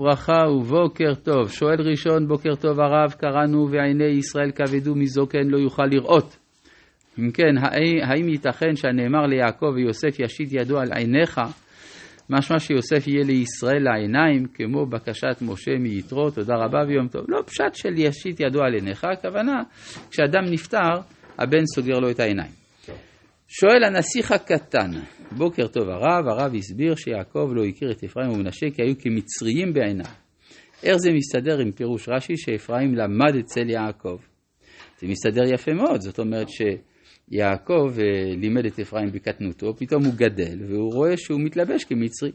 ברכה ובוקר טוב. שואל ראשון, בוקר טוב הרב, קראנו ועיני ישראל כבדו מזוקן לא יוכל לראות. אם כן, האם ייתכן שהנאמר ליעקב ויוסף ישית ידו על עיניך, משמע שיוסף יהיה לישראל לעיניים, כמו בקשת משה מיתרו, תודה רבה ויום טוב. לא פשט של ישית ידו על עיניך, הכוונה, כשאדם נפטר, הבן סוגר לו את העיניים. שואל הנסיך הקטן, בוקר טוב הרב, הרב הסביר שיעקב לא הכיר את אפרים ומנשה כי היו כמצריים בעיניו. איך זה מסתדר עם פירוש רש"י שאפרים למד אצל יעקב? זה מסתדר יפה מאוד, זאת אומרת שיעקב אה, לימד את אפרים בקטנותו, פתאום הוא גדל והוא רואה שהוא מתלבש כמצרי.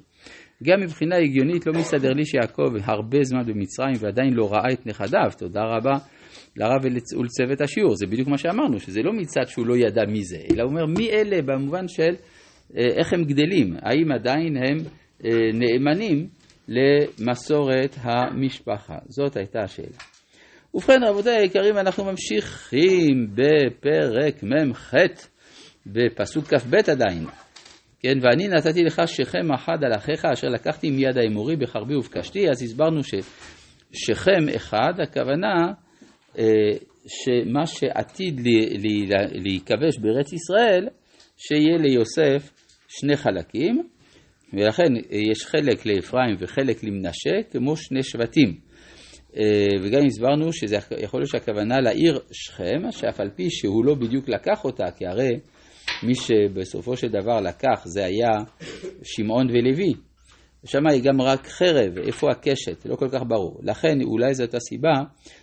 גם מבחינה הגיונית לא מסתדר לי שיעקב הרבה זמן במצרים ועדיין לא ראה את נכדיו, תודה רבה לרב ולצוות השיעור, זה בדיוק מה שאמרנו, שזה לא מצד שהוא לא ידע מי זה, אלא הוא אומר מי אלה במובן של אה, איך הם גדלים, האם עדיין הם אה, נאמנים למסורת המשפחה. זאת הייתה השאלה. ובכן רבותיי היקרים, אנחנו ממשיכים בפרק מ"ח, בפסוק כ"ב עדיין. כן, ואני נתתי לך שכם אחד על אחיך אשר לקחתי מיד האמורי בחרבי ובקשתי, אז הסברנו ששכם אחד, הכוונה שמה שעתיד להיכבש בארץ ישראל, שיהיה ליוסף שני חלקים, ולכן יש חלק לאפרים וחלק למנשה, כמו שני שבטים. אה, וגם הסברנו שזה יכול להיות שהכוונה לעיר שכם, שאף על פי שהוא לא בדיוק לקח אותה, כי הרי מי שבסופו של דבר לקח זה היה שמעון ולוי. ושם היא גם רק חרב, איפה הקשת, לא כל כך ברור. לכן אולי זאת הסיבה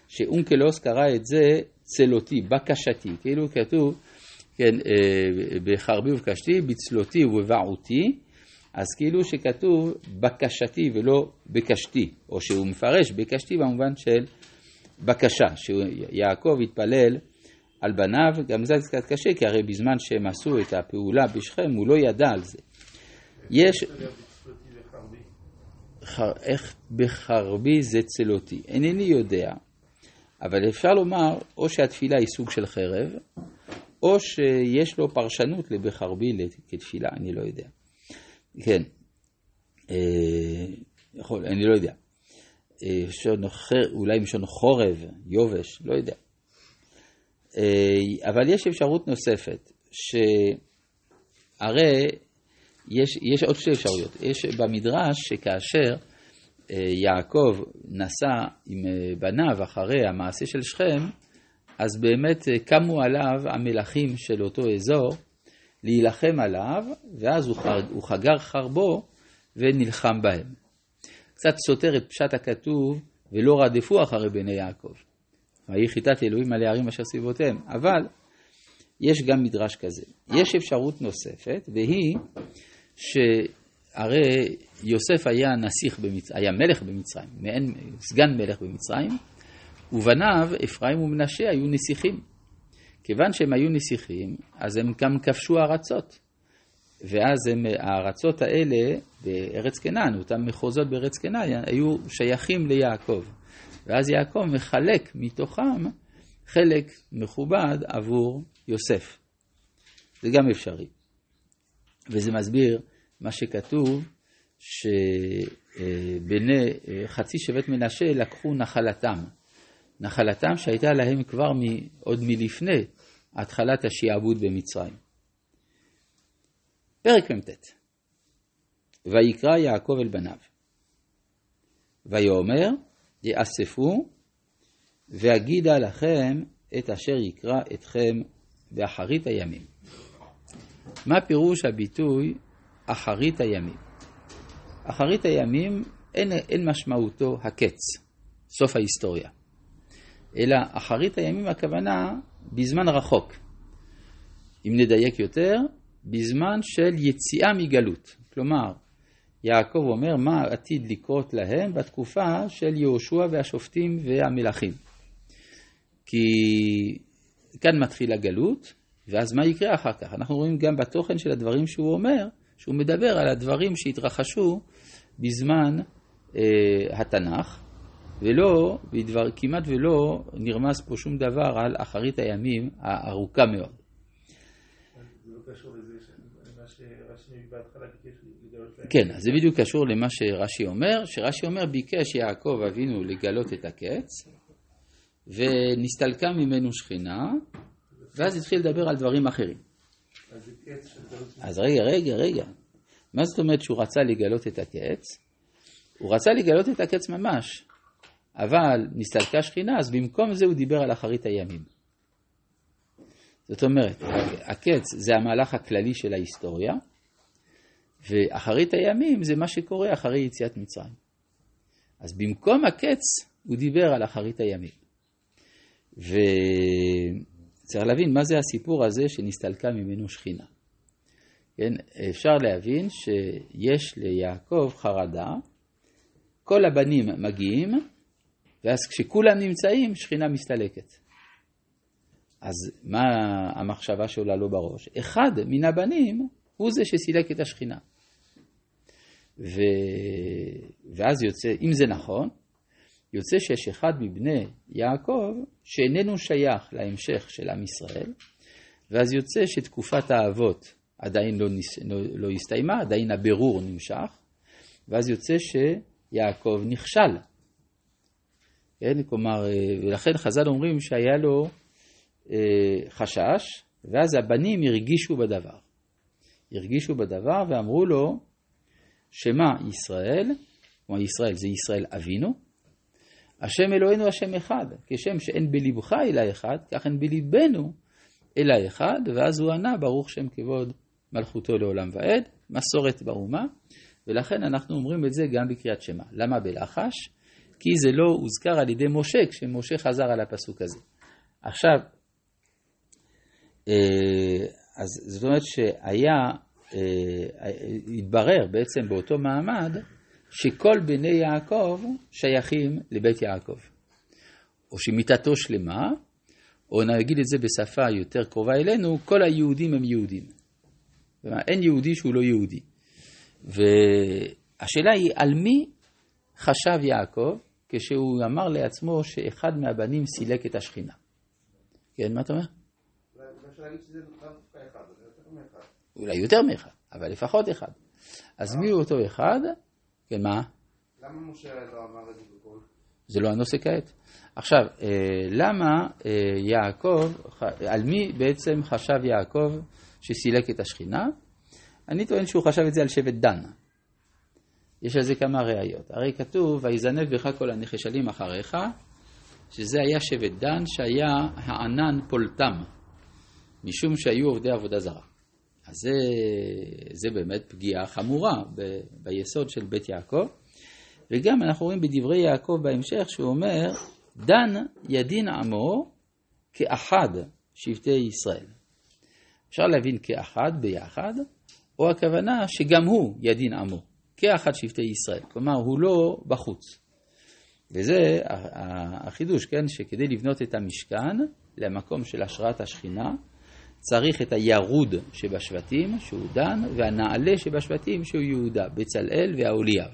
שאונקלוס קרא את זה צלותי, בקשתי, כאילו כתוב כן, אה, בחרבי ובקשתי, בצלותי ובבעותי, אז כאילו שכתוב בקשתי ולא בקשתי, או שהוא מפרש בקשתי במובן של בקשה, שיעקב התפלל על בניו, גם זה קצת קשה, כי הרי בזמן שהם עשו את הפעולה בשכם, הוא לא ידע על זה. יש... איך בחרבי זה צלותי? אינני יודע, אבל אפשר לומר, או שהתפילה היא סוג של חרב, או שיש לו פרשנות לבחרבי כתפילה, אני לא יודע. כן, אה, יכול, אני לא יודע. אה, אולי משון חורב, יובש, לא יודע. אה, אבל יש אפשרות נוספת, שהרי יש, יש עוד שתי אפשרויות. יש במדרש שכאשר יעקב נסע עם בניו אחרי המעשה של שכם, אז באמת אה, קמו עליו המלכים של אותו אזור להילחם עליו, ואז הוא, חג, הוא חגר חרבו ונלחם בהם. קצת סותר את פשט הכתוב, ולא רדפו אחרי בני יעקב. ויהי חיטת אלוהים על הערים אשר סביבותיהם. אבל יש גם מדרש כזה. יש אפשרות נוספת, והיא שהרי יוסף היה נסיך במצרים, היה מלך במצרים, מעין סגן מלך במצרים, ובניו, אפרים ומנשה, היו נסיכים. כיוון שהם היו נסיכים, אז הם גם כבשו ארצות. ואז הם, הארצות האלה בארץ קנען, אותם מחוזות בארץ קנען, היו שייכים ליעקב. ואז יעקב מחלק מתוכם חלק מכובד עבור יוסף. זה גם אפשרי. וזה מסביר מה שכתוב, שבני חצי שבט מנשה לקחו נחלתם. נחלתם שהייתה להם כבר מ, עוד מלפני התחלת השעבוד במצרים. פרק מ"ט: ויקרא יעקב אל בניו, ויאמר יאספו ואגידה לכם את אשר יקרא אתכם באחרית הימים. מה פירוש הביטוי אחרית הימים? אחרית הימים אין, אין משמעותו הקץ, סוף ההיסטוריה. אלא אחרית הימים הכוונה בזמן רחוק. אם נדייק יותר, בזמן של יציאה מגלות. כלומר, יעקב אומר מה עתיד לקרות להם בתקופה של יהושע והשופטים והמלכים. כי כאן מתחיל הגלות, ואז מה יקרה אחר כך? אנחנו רואים גם בתוכן של הדברים שהוא אומר, שהוא מדבר על הדברים שהתרחשו בזמן אה, התנ"ך, ולא, בדבר, כמעט ולא נרמז פה שום דבר על אחרית הימים הארוכה מאוד. לא כן, אז זה בדיוק קשור למה שרש"י אומר, שרש"י אומר ביקש יעקב אבינו לגלות את הקץ, ונסתלקה ממנו שכינה, ואז התחיל לדבר על דברים אחרים. אז רגע, רגע, רגע. מה זאת אומרת שהוא רצה לגלות את הקץ? הוא רצה לגלות את הקץ ממש, אבל נסתלקה שכינה, אז במקום זה הוא דיבר על אחרית הימים. זאת אומרת, הקץ זה המהלך הכללי של ההיסטוריה, ואחרית הימים זה מה שקורה אחרי יציאת מצרים. אז במקום הקץ הוא דיבר על אחרית הימים. וצריך להבין מה זה הסיפור הזה שנסתלקה ממנו שכינה. כן, אפשר להבין שיש ליעקב חרדה, כל הבנים מגיעים, ואז כשכולם נמצאים, שכינה מסתלקת. אז מה המחשבה שעולה לו בראש? אחד מן הבנים הוא זה שסילק את השכינה. ו... ואז יוצא, אם זה נכון, יוצא שיש אחד מבני יעקב שאיננו שייך להמשך של עם ישראל, ואז יוצא שתקופת האבות עדיין לא, נס... לא, לא הסתיימה, עדיין הבירור נמשך, ואז יוצא שיעקב נכשל. כן, כלומר, ולכן חז"ל אומרים שהיה לו אה, חשש, ואז הבנים הרגישו בדבר. הרגישו בדבר ואמרו לו, שמה ישראל, כלומר ישראל זה ישראל אבינו, השם אלוהינו השם אחד, כשם שאין בלבך אלא אחד, כך אין בליבנו אלא אחד, ואז הוא ענה ברוך שם כבוד מלכותו לעולם ועד, מסורת באומה, ולכן אנחנו אומרים את זה גם בקריאת שמע. למה בלחש? כי זה לא הוזכר על ידי משה, כשמשה חזר על הפסוק הזה. עכשיו, אה, אז זאת אומרת שהיה, אה, התברר בעצם באותו מעמד, שכל בני יעקב שייכים לבית יעקב. או שמיתתו שלמה, או נגיד את זה בשפה יותר קרובה אלינו, כל היהודים הם יהודים. כלומר, אין יהודי שהוא לא יהודי. והשאלה היא, על מי חשב יעקב כשהוא אמר לעצמו שאחד מהבנים סילק את השכינה? כן, מה אתה אומר? אולי יותר מאחד, אבל לפחות אחד. אז מי הוא אותו אחד? כן, מה? למה משה לא אמר את זה בקול? זה לא הנושא כעת. עכשיו, אה, למה אה, יעקב, על מי בעצם חשב יעקב שסילק את השכינה? אני טוען שהוא חשב את זה על שבט דן. יש על זה כמה ראיות. הרי כתוב, ויזנב בך כל הנחשלים אחריך, שזה היה שבט דן שהיה הענן פולטם, משום שהיו עובדי עבודה זרה. אז זה, זה באמת פגיעה חמורה ב, ביסוד של בית יעקב. וגם אנחנו רואים בדברי יעקב בהמשך שהוא אומר, דן ידין עמו כאחד שבטי ישראל. אפשר להבין כאחד ביחד, או הכוונה שגם הוא ידין עמו, כאחד שבטי ישראל. כלומר, הוא לא בחוץ. וזה החידוש, כן, שכדי לבנות את המשכן למקום של השראת השכינה, צריך את הירוד שבשבטים, שהוא דן, והנעלה שבשבטים, שהוא יהודה, בצלאל והאוליאב.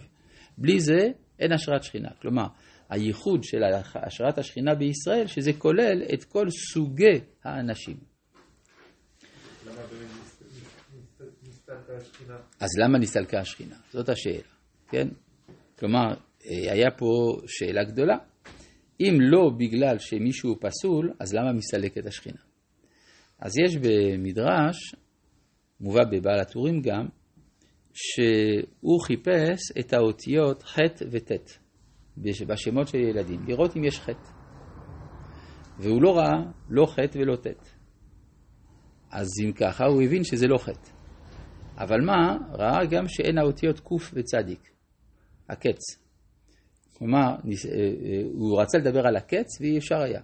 בלי זה אין השראת שכינה. כלומר, הייחוד של השראת השכינה בישראל, שזה כולל את כל סוגי האנשים. אז למה נסתלקה השכינה? זאת השאלה, כן? כלומר, היה פה שאלה גדולה. אם לא בגלל שמישהו פסול, אז למה מסתלקת השכינה? אז יש במדרש, מובא בבעל הטורים גם, שהוא חיפש את האותיות ח' וט' בשמות של ילדים, לראות אם יש ח'. והוא לא ראה לא ח' ולא ט'. אז אם ככה, הוא הבין שזה לא ח'. אבל מה? ראה גם שאין האותיות ק' וצדיק, הקץ. כלומר, אה, אה, הוא רצה לדבר על הקץ ואי אפשר היה.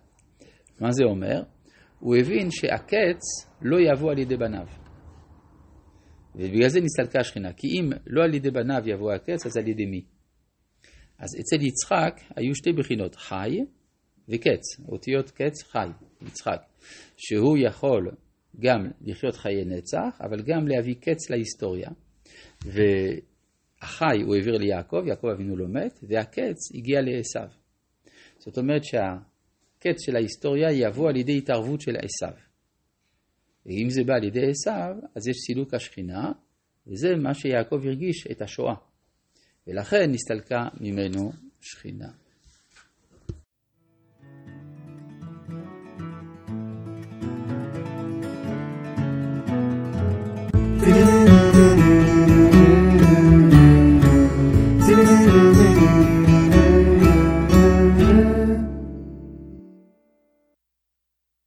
מה זה אומר? הוא הבין שהקץ לא יבוא על ידי בניו. ובגלל זה נסתלקה השכינה. כי אם לא על ידי בניו יבוא הקץ, אז על ידי מי? אז אצל יצחק היו שתי בחינות, חי וקץ, אותיות קץ חי, יצחק, שהוא יכול גם לחיות חיי נצח, אבל גם להביא קץ להיסטוריה. והחי הוא העביר ליעקב, יעקב אבינו לא מת, והקץ הגיע לעשו. זאת אומרת שה... הקץ של ההיסטוריה יבוא על ידי התערבות של עשיו. ואם זה בא על ידי עשיו, אז יש סילוק השכינה, וזה מה שיעקב הרגיש את השואה. ולכן נסתלקה ממנו שכינה.